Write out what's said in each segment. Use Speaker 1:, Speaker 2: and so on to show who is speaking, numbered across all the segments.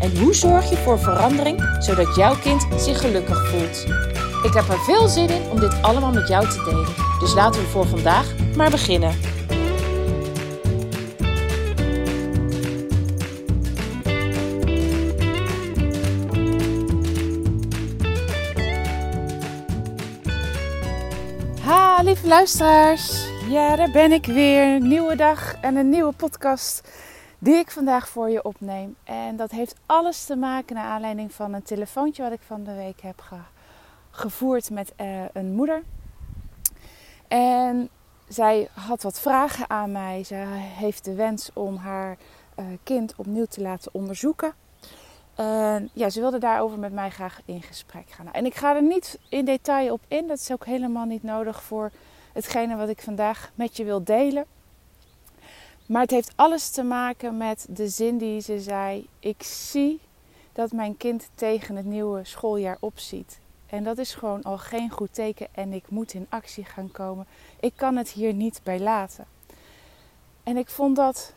Speaker 1: En hoe zorg je voor verandering zodat jouw kind zich gelukkig voelt? Ik heb er veel zin in om dit allemaal met jou te delen. Dus laten we voor vandaag maar beginnen.
Speaker 2: Ha, lieve luisteraars. Ja, daar ben ik weer. Nieuwe dag en een nieuwe podcast die ik vandaag voor je opneem. En dat heeft alles te maken naar aanleiding van een telefoontje wat ik van de week heb gevoerd met uh, een moeder. En zij had wat vragen aan mij. Ze heeft de wens om haar uh, kind opnieuw te laten onderzoeken. En ja, ze wilde daarover met mij graag in gesprek gaan. En ik ga er niet in detail op in. Dat is ook helemaal niet nodig voor hetgene wat ik vandaag met je wil delen. Maar het heeft alles te maken met de zin die ze zei: Ik zie dat mijn kind tegen het nieuwe schooljaar opziet. En dat is gewoon al geen goed teken en ik moet in actie gaan komen. Ik kan het hier niet bij laten. En ik vond dat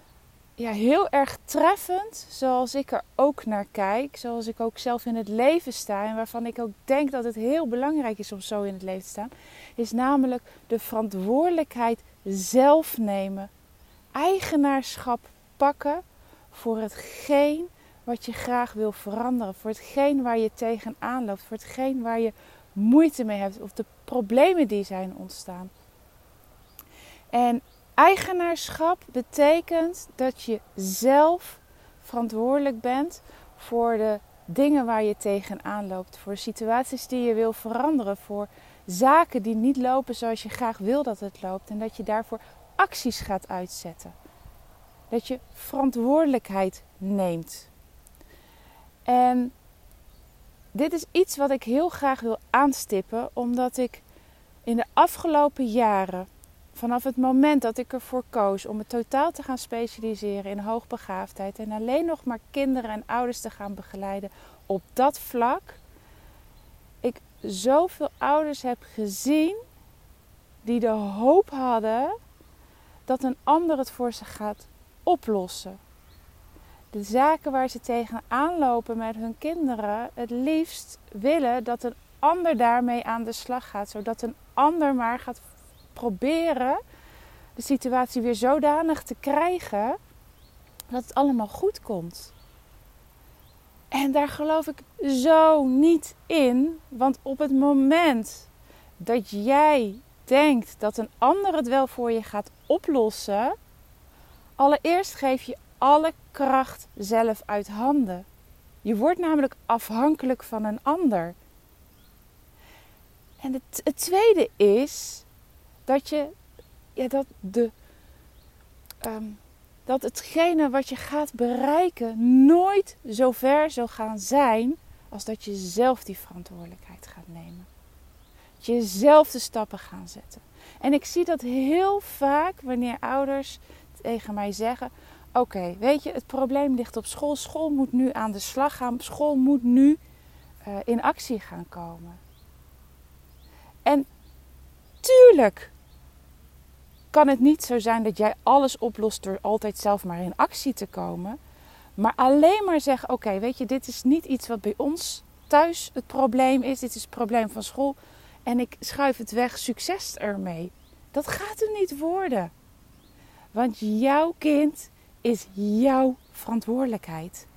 Speaker 2: ja, heel erg treffend, zoals ik er ook naar kijk, zoals ik ook zelf in het leven sta en waarvan ik ook denk dat het heel belangrijk is om zo in het leven te staan, is namelijk de verantwoordelijkheid zelf nemen eigenaarschap pakken voor hetgeen wat je graag wil veranderen. Voor hetgeen waar je tegenaan loopt. Voor hetgeen waar je moeite mee hebt. Of de problemen die zijn ontstaan. En eigenaarschap betekent dat je zelf verantwoordelijk bent voor de dingen waar je tegenaan loopt. Voor situaties die je wil veranderen. Voor zaken die niet lopen zoals je graag wil dat het loopt. En dat je daarvoor acties gaat uitzetten. Dat je verantwoordelijkheid neemt. En dit is iets wat ik heel graag wil aanstippen, omdat ik in de afgelopen jaren, vanaf het moment dat ik ervoor koos om het totaal te gaan specialiseren in hoogbegaafdheid en alleen nog maar kinderen en ouders te gaan begeleiden op dat vlak, ik zoveel ouders heb gezien die de hoop hadden dat een ander het voor ze gaat oplossen. De zaken waar ze tegenaan lopen met hun kinderen, het liefst willen dat een ander daarmee aan de slag gaat, zodat een ander maar gaat proberen de situatie weer zodanig te krijgen dat het allemaal goed komt. En daar geloof ik zo niet in, want op het moment dat jij denkt dat een ander het wel voor je gaat oplossen, allereerst geef je alle kracht zelf uit handen. Je wordt namelijk afhankelijk van een ander. En het, het tweede is dat je ja, dat de um, dat hetgene wat je gaat bereiken nooit zo ver zal gaan zijn als dat je zelf die verantwoordelijkheid gaat nemen. Dat je zelf de stappen gaan zetten. En ik zie dat heel vaak wanneer ouders tegen mij zeggen: Oké, weet je, het probleem ligt op school. School moet nu aan de slag gaan. School moet nu uh, in actie gaan komen. En tuurlijk kan het niet zo zijn dat jij alles oplost door altijd zelf maar in actie te komen. Maar alleen maar zeggen: Oké, weet je, dit is niet iets wat bij ons thuis het probleem is. Dit is het probleem van school en ik schuif het weg, succes ermee. Dat gaat er niet worden. Want jouw kind is jouw verantwoordelijkheid.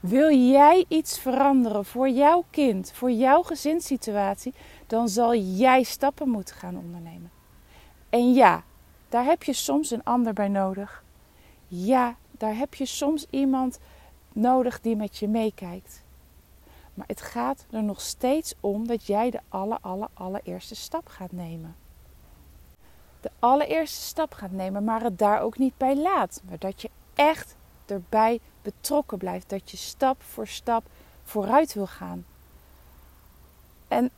Speaker 2: Wil jij iets veranderen voor jouw kind, voor jouw gezinssituatie, dan zal jij stappen moeten gaan ondernemen. En ja, daar heb je soms een ander bij nodig. Ja, daar heb je soms iemand nodig die met je meekijkt. Maar het gaat er nog steeds om dat jij de aller, aller, allereerste stap gaat nemen. De allereerste stap gaat nemen, maar het daar ook niet bij laat. Maar dat je echt erbij betrokken blijft. Dat je stap voor stap vooruit wil gaan. En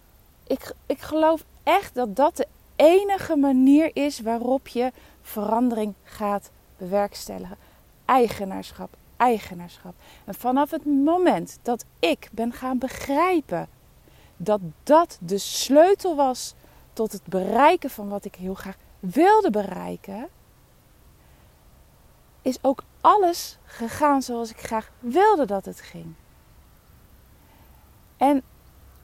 Speaker 2: ik, ik geloof echt dat dat de enige manier is waarop je verandering gaat bewerkstelligen. Eigenaarschap, eigenaarschap. En vanaf het moment dat ik ben gaan begrijpen dat dat de sleutel was tot het bereiken van wat ik heel graag wilde bereiken, is ook alles gegaan zoals ik graag wilde dat het ging. En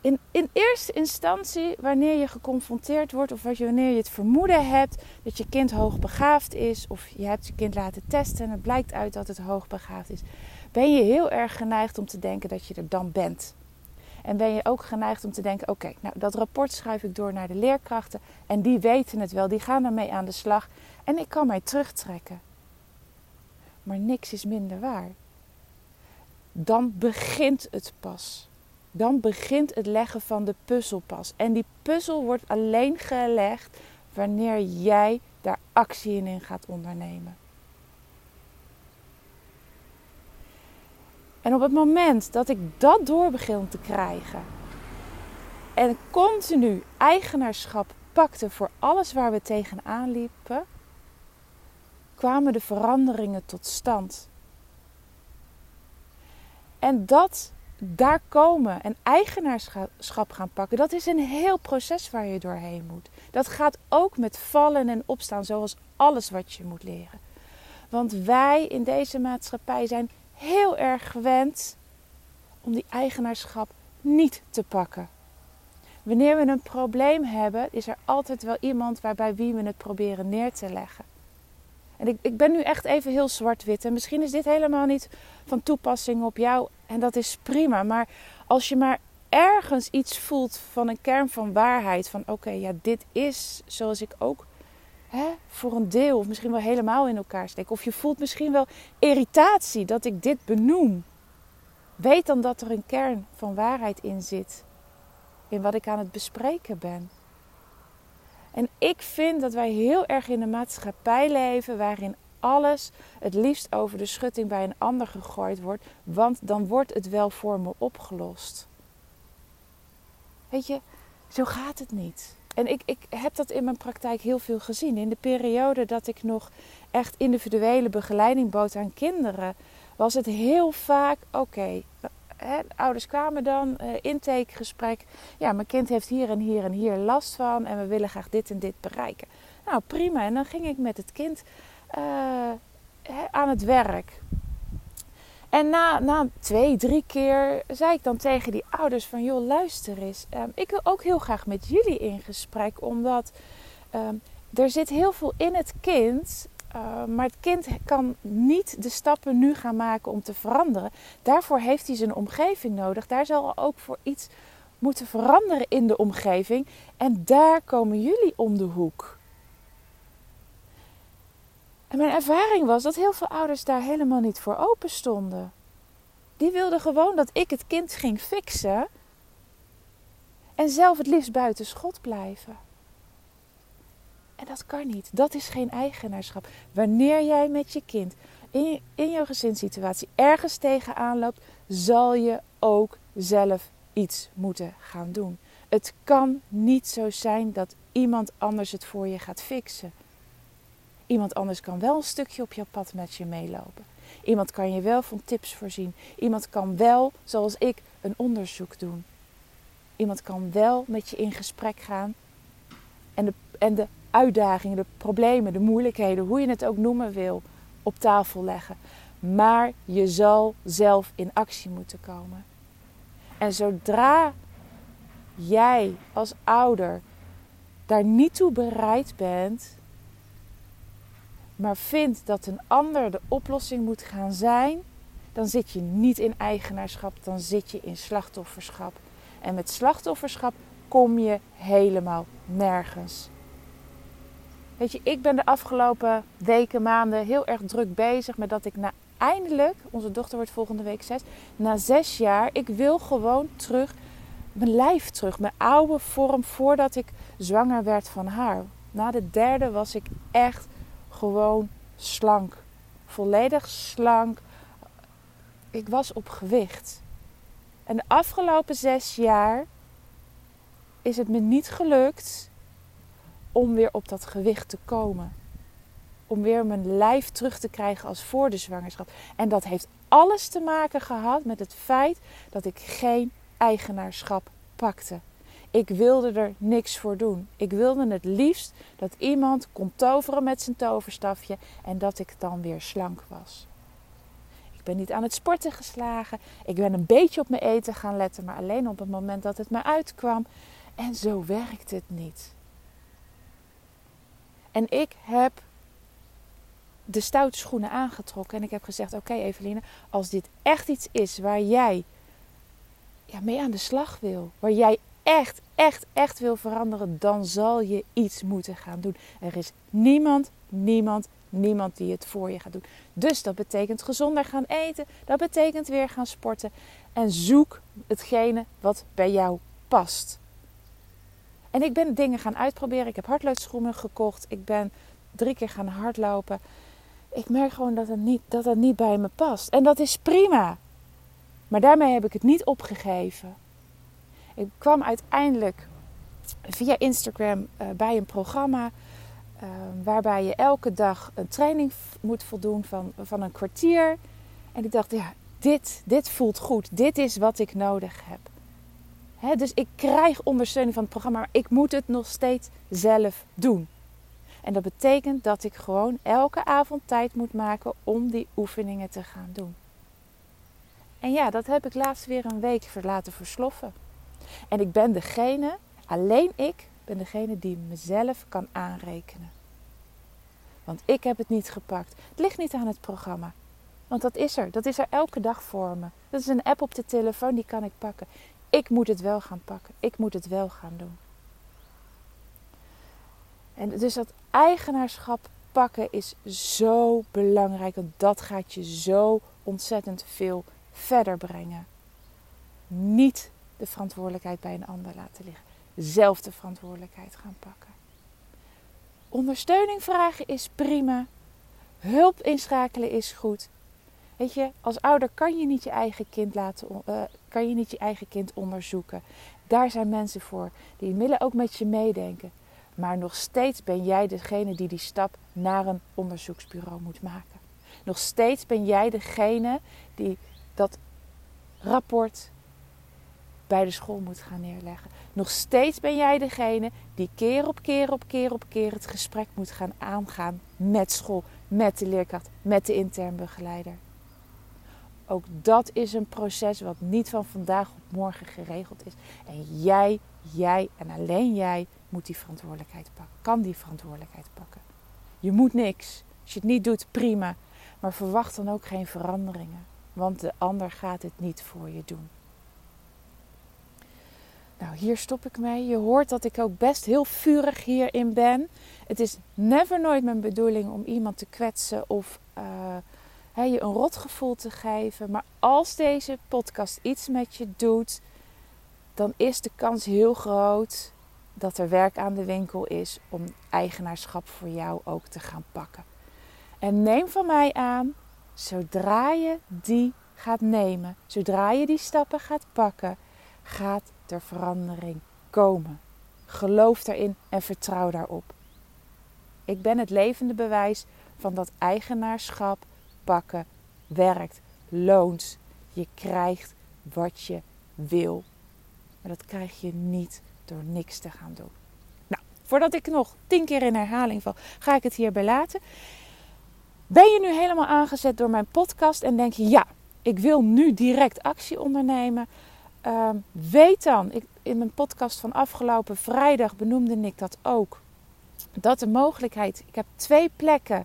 Speaker 2: in, in eerste instantie, wanneer je geconfronteerd wordt of wanneer je het vermoeden hebt dat je kind hoogbegaafd is, of je hebt je kind laten testen en het blijkt uit dat het hoogbegaafd is, ben je heel erg geneigd om te denken dat je er dan bent. En ben je ook geneigd om te denken: oké, nou dat rapport schuif ik door naar de leerkrachten en die weten het wel, die gaan ermee aan de slag en ik kan mij terugtrekken. Maar niks is minder waar. Dan begint het pas dan begint het leggen van de puzzel pas. En die puzzel wordt alleen gelegd wanneer jij daar actie in gaat ondernemen. En op het moment dat ik dat door begin te krijgen en continu eigenaarschap pakte voor alles waar we tegenaan liepen, kwamen de veranderingen tot stand. En dat daar komen en eigenaarschap gaan pakken, dat is een heel proces waar je doorheen moet. Dat gaat ook met vallen en opstaan, zoals alles wat je moet leren. Want wij in deze maatschappij zijn heel erg gewend om die eigenaarschap niet te pakken. Wanneer we een probleem hebben, is er altijd wel iemand waarbij wie we het proberen neer te leggen. Ik, ik ben nu echt even heel zwart-wit. En misschien is dit helemaal niet van toepassing op jou. En dat is prima. Maar als je maar ergens iets voelt van een kern van waarheid. Van oké, ja, dit is zoals ik ook hè, voor een deel, of misschien wel helemaal in elkaar steek. Of je voelt misschien wel irritatie dat ik dit benoem. Weet dan dat er een kern van waarheid in zit. In wat ik aan het bespreken ben. En ik vind dat wij heel erg in een maatschappij leven waarin alles het liefst over de schutting bij een ander gegooid wordt, want dan wordt het wel voor me opgelost. Weet je, zo gaat het niet. En ik, ik heb dat in mijn praktijk heel veel gezien. In de periode dat ik nog echt individuele begeleiding bood aan kinderen, was het heel vaak: oké, hè, ouders kwamen dan, uh, intakegesprek. Ja, mijn kind heeft hier en hier en hier last van en we willen graag dit en dit bereiken. Nou, prima. En dan ging ik met het kind uh, hè, aan het werk. En na, na twee, drie keer zei ik dan tegen die ouders van... joh, luister eens. Um, ik wil ook heel graag met jullie in gesprek. Omdat um, er zit heel veel in het kind uh, maar het kind kan niet de stappen nu gaan maken om te veranderen. Daarvoor heeft hij zijn omgeving nodig. Daar zal ook voor iets moeten veranderen in de omgeving. En daar komen jullie om de hoek. En mijn ervaring was dat heel veel ouders daar helemaal niet voor open stonden. Die wilden gewoon dat ik het kind ging fixen. En zelf het liefst buiten schot blijven. Dat kan niet. Dat is geen eigenaarschap. Wanneer jij met je kind in, in jouw gezinssituatie ergens tegenaan loopt, zal je ook zelf iets moeten gaan doen. Het kan niet zo zijn dat iemand anders het voor je gaat fixen. Iemand anders kan wel een stukje op jouw pad met je meelopen. Iemand kan je wel van tips voorzien. Iemand kan wel, zoals ik, een onderzoek doen. Iemand kan wel met je in gesprek gaan en de, en de uitdagingen, de problemen, de moeilijkheden, hoe je het ook noemen wil, op tafel leggen. Maar je zal zelf in actie moeten komen. En zodra jij als ouder daar niet toe bereid bent, maar vindt dat een ander de oplossing moet gaan zijn, dan zit je niet in eigenaarschap, dan zit je in slachtofferschap. En met slachtofferschap kom je helemaal nergens. Weet je, ik ben de afgelopen weken, maanden heel erg druk bezig met dat ik na eindelijk, onze dochter wordt volgende week zes, na zes jaar, ik wil gewoon terug, mijn lijf terug, mijn oude vorm voordat ik zwanger werd van haar. Na de derde was ik echt gewoon slank. Volledig slank. Ik was op gewicht. En de afgelopen zes jaar is het me niet gelukt om weer op dat gewicht te komen. Om weer mijn lijf terug te krijgen als voor de zwangerschap. En dat heeft alles te maken gehad met het feit dat ik geen eigenaarschap pakte. Ik wilde er niks voor doen. Ik wilde het liefst dat iemand kon toveren met zijn toverstafje en dat ik dan weer slank was. Ik ben niet aan het sporten geslagen. Ik ben een beetje op mijn eten gaan letten, maar alleen op het moment dat het me uitkwam. En zo werkt het niet. En ik heb de stoute schoenen aangetrokken en ik heb gezegd: Oké, Eveline, als dit echt iets is waar jij ja, mee aan de slag wil, waar jij echt, echt, echt wil veranderen, dan zal je iets moeten gaan doen. Er is niemand, niemand, niemand die het voor je gaat doen. Dus dat betekent gezonder gaan eten, dat betekent weer gaan sporten en zoek hetgene wat bij jou past. En ik ben dingen gaan uitproberen. Ik heb hardloopschoenen gekocht. Ik ben drie keer gaan hardlopen. Ik merk gewoon dat het, niet, dat het niet bij me past. En dat is prima. Maar daarmee heb ik het niet opgegeven. Ik kwam uiteindelijk via Instagram uh, bij een programma uh, waarbij je elke dag een training moet voldoen van, van een kwartier. En ik dacht, ja, dit, dit voelt goed. Dit is wat ik nodig heb. Dus ik krijg ondersteuning van het programma, maar ik moet het nog steeds zelf doen. En dat betekent dat ik gewoon elke avond tijd moet maken om die oefeningen te gaan doen. En ja, dat heb ik laatst weer een week laten versloffen. En ik ben degene, alleen ik ben degene die mezelf kan aanrekenen. Want ik heb het niet gepakt. Het ligt niet aan het programma. Want dat is er. Dat is er elke dag voor me. Dat is een app op de telefoon, die kan ik pakken. Ik moet het wel gaan pakken. Ik moet het wel gaan doen. En dus dat eigenaarschap pakken is zo belangrijk. Want dat gaat je zo ontzettend veel verder brengen. Niet de verantwoordelijkheid bij een ander laten liggen. Zelf de verantwoordelijkheid gaan pakken. Ondersteuning vragen is prima. Hulp inschakelen is goed. Weet je, als ouder kan je niet je eigen kind laten, uh, kan je niet je eigen kind onderzoeken. Daar zijn mensen voor die willen ook met je meedenken. Maar nog steeds ben jij degene die die stap naar een onderzoeksbureau moet maken. Nog steeds ben jij degene die dat rapport bij de school moet gaan neerleggen. Nog steeds ben jij degene die keer op keer op keer op keer het gesprek moet gaan aangaan met school, met de leerkracht, met de intern begeleider. Ook dat is een proces wat niet van vandaag op morgen geregeld is. En jij, jij en alleen jij moet die verantwoordelijkheid pakken. Kan die verantwoordelijkheid pakken. Je moet niks. Als je het niet doet, prima. Maar verwacht dan ook geen veranderingen. Want de ander gaat het niet voor je doen. Nou, hier stop ik mee. Je hoort dat ik ook best heel vurig hierin ben. Het is never nooit mijn bedoeling om iemand te kwetsen of uh, je een rotgevoel te geven. Maar als deze podcast iets met je doet, dan is de kans heel groot dat er werk aan de winkel is om eigenaarschap voor jou ook te gaan pakken. En neem van mij aan, zodra je die gaat nemen, zodra je die stappen gaat pakken, gaat er verandering komen. Geloof daarin en vertrouw daarop. Ik ben het levende bewijs van dat eigenaarschap pakken werkt, loont. Je krijgt wat je wil. Maar dat krijg je niet door niks te gaan doen. Nou, voordat ik nog tien keer in herhaling val, ga ik het hierbij laten. Ben je nu helemaal aangezet door mijn podcast en denk je, ja, ik wil nu direct actie ondernemen? Ehm, weet dan, ik, in mijn podcast van afgelopen vrijdag benoemde ik dat ook. Dat de mogelijkheid, ik heb twee plekken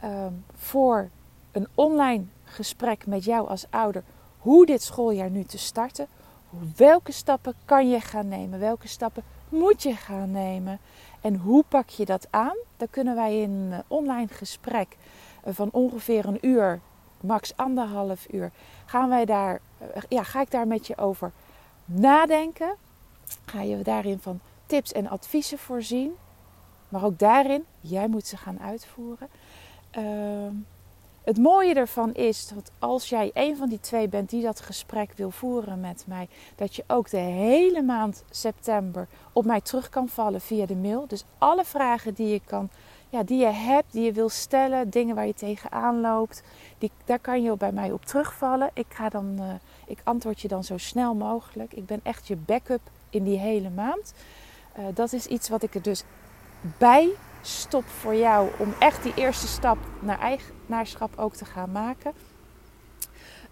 Speaker 2: ehm, voor een online gesprek met jou als ouder. Hoe dit schooljaar nu te starten. Welke stappen kan je gaan nemen? Welke stappen moet je gaan nemen? En hoe pak je dat aan? Dan kunnen wij in een online gesprek van ongeveer een uur, max anderhalf uur, gaan wij daar, eh, ja, ga ik daar met je over nadenken. Ga je daarin van tips en adviezen voorzien. Maar ook daarin, jij moet ze gaan uitvoeren. Uh, het mooie ervan is dat als jij een van die twee bent die dat gesprek wil voeren met mij, dat je ook de hele maand september op mij terug kan vallen via de mail. Dus alle vragen die je, kan, ja, die je hebt, die je wil stellen, dingen waar je tegenaan loopt, die, daar kan je bij mij op terugvallen. Ik, ga dan, uh, ik antwoord je dan zo snel mogelijk. Ik ben echt je backup in die hele maand. Uh, dat is iets wat ik er dus bij stop voor jou om echt die eerste stap naar eigenaarschap ook te gaan maken.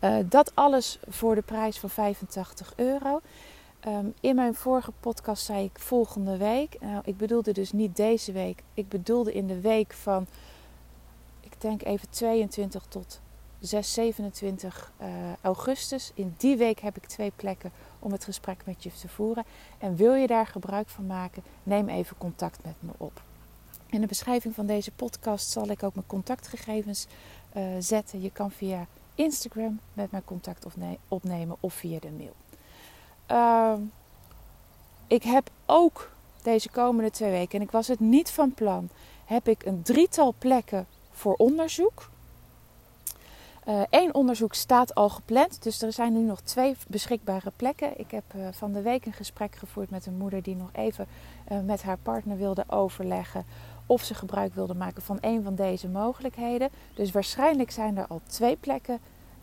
Speaker 2: Uh, dat alles voor de prijs van 85 euro. Um, in mijn vorige podcast zei ik volgende week. Nou, ik bedoelde dus niet deze week. Ik bedoelde in de week van, ik denk even 22 tot 6, 27 uh, augustus. In die week heb ik twee plekken om het gesprek met je te voeren. En wil je daar gebruik van maken, neem even contact met me op. In de beschrijving van deze podcast zal ik ook mijn contactgegevens uh, zetten. Je kan via Instagram met mij contact opnemen of via de mail. Uh, ik heb ook deze komende twee weken, en ik was het niet van plan, heb ik een drietal plekken voor onderzoek. Eén uh, onderzoek staat al gepland, dus er zijn nu nog twee beschikbare plekken. Ik heb uh, van de week een gesprek gevoerd met een moeder die nog even met haar partner wilde overleggen of ze gebruik wilde maken van een van deze mogelijkheden. Dus waarschijnlijk zijn er al twee plekken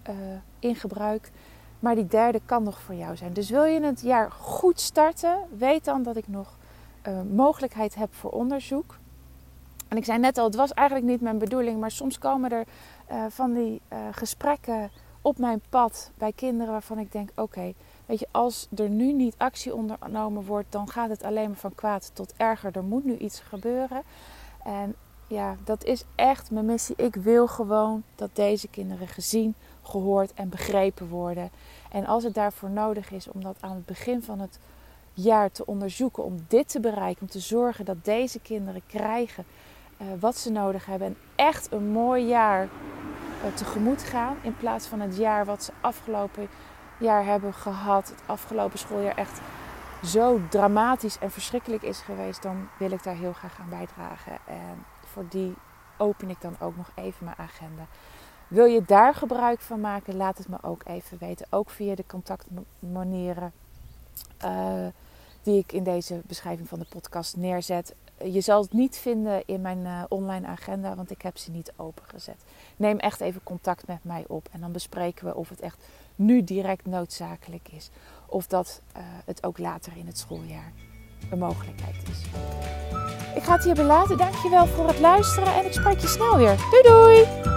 Speaker 2: uh, in gebruik. Maar die derde kan nog voor jou zijn. Dus wil je het jaar goed starten, weet dan dat ik nog uh, mogelijkheid heb voor onderzoek. En ik zei net al, het was eigenlijk niet mijn bedoeling, maar soms komen er uh, van die gesprekken op mijn pad bij kinderen waarvan ik denk: oké, weet je, als er nu niet actie ondernomen wordt, dan gaat het alleen maar van kwaad tot erger. Er moet nu iets gebeuren. En ja, dat is echt mijn missie. Ik wil gewoon dat deze kinderen gezien, gehoord en begrepen worden. En als het daarvoor nodig is om dat aan het begin van het jaar te onderzoeken, om dit te bereiken, om te zorgen dat deze kinderen krijgen uh, wat ze nodig hebben en echt een mooi jaar uh, tegemoet gaan, in plaats van het jaar wat ze afgelopen jaar hebben gehad, het afgelopen schooljaar echt zo dramatisch en verschrikkelijk is geweest, dan wil ik daar heel graag aan bijdragen. En voor die open ik dan ook nog even mijn agenda. Wil je daar gebruik van maken? Laat het me ook even weten. Ook via de contactmanieren uh, die ik in deze beschrijving van de podcast neerzet. Je zal het niet vinden in mijn uh, online agenda, want ik heb ze niet opengezet. Neem echt even contact met mij op en dan bespreken we of het echt nu direct noodzakelijk is. Of dat uh, het ook later in het schooljaar een mogelijkheid is. Ik ga het hierbij laten. Dankjewel voor het luisteren en ik spreek je snel weer. Doei doei!